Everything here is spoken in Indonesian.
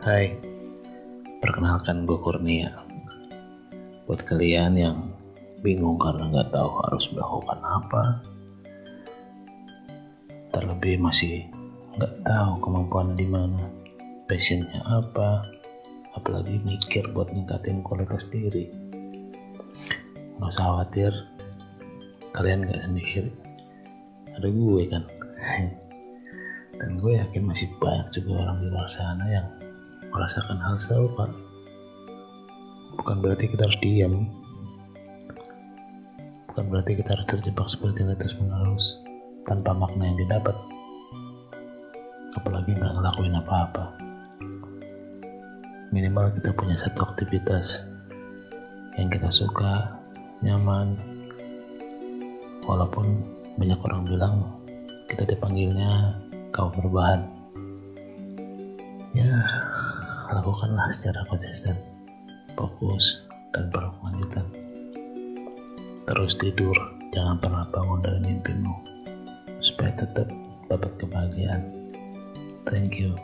Hai, perkenalkan gue Kurnia. Buat kalian yang bingung karena nggak tahu harus melakukan apa, terlebih masih nggak tahu kemampuan di mana, passionnya apa, apalagi mikir buat ningkatin kualitas diri. Nggak usah khawatir, kalian nggak sendiri. Ada gue kan. Dan gue yakin masih banyak juga orang di luar sana yang merasakan hal serupa. Bukan berarti kita harus diam. Bukan berarti kita harus terjebak seperti ini terus menerus tanpa makna yang didapat. Apalagi nggak ngelakuin apa-apa. Minimal kita punya satu aktivitas yang kita suka, nyaman. Walaupun banyak orang bilang kita dipanggilnya kaum berbahan. Ya, lakukanlah secara konsisten, fokus, dan berkelanjutan. Terus tidur, jangan pernah bangun dari mimpimu, supaya tetap dapat kebahagiaan. Thank you.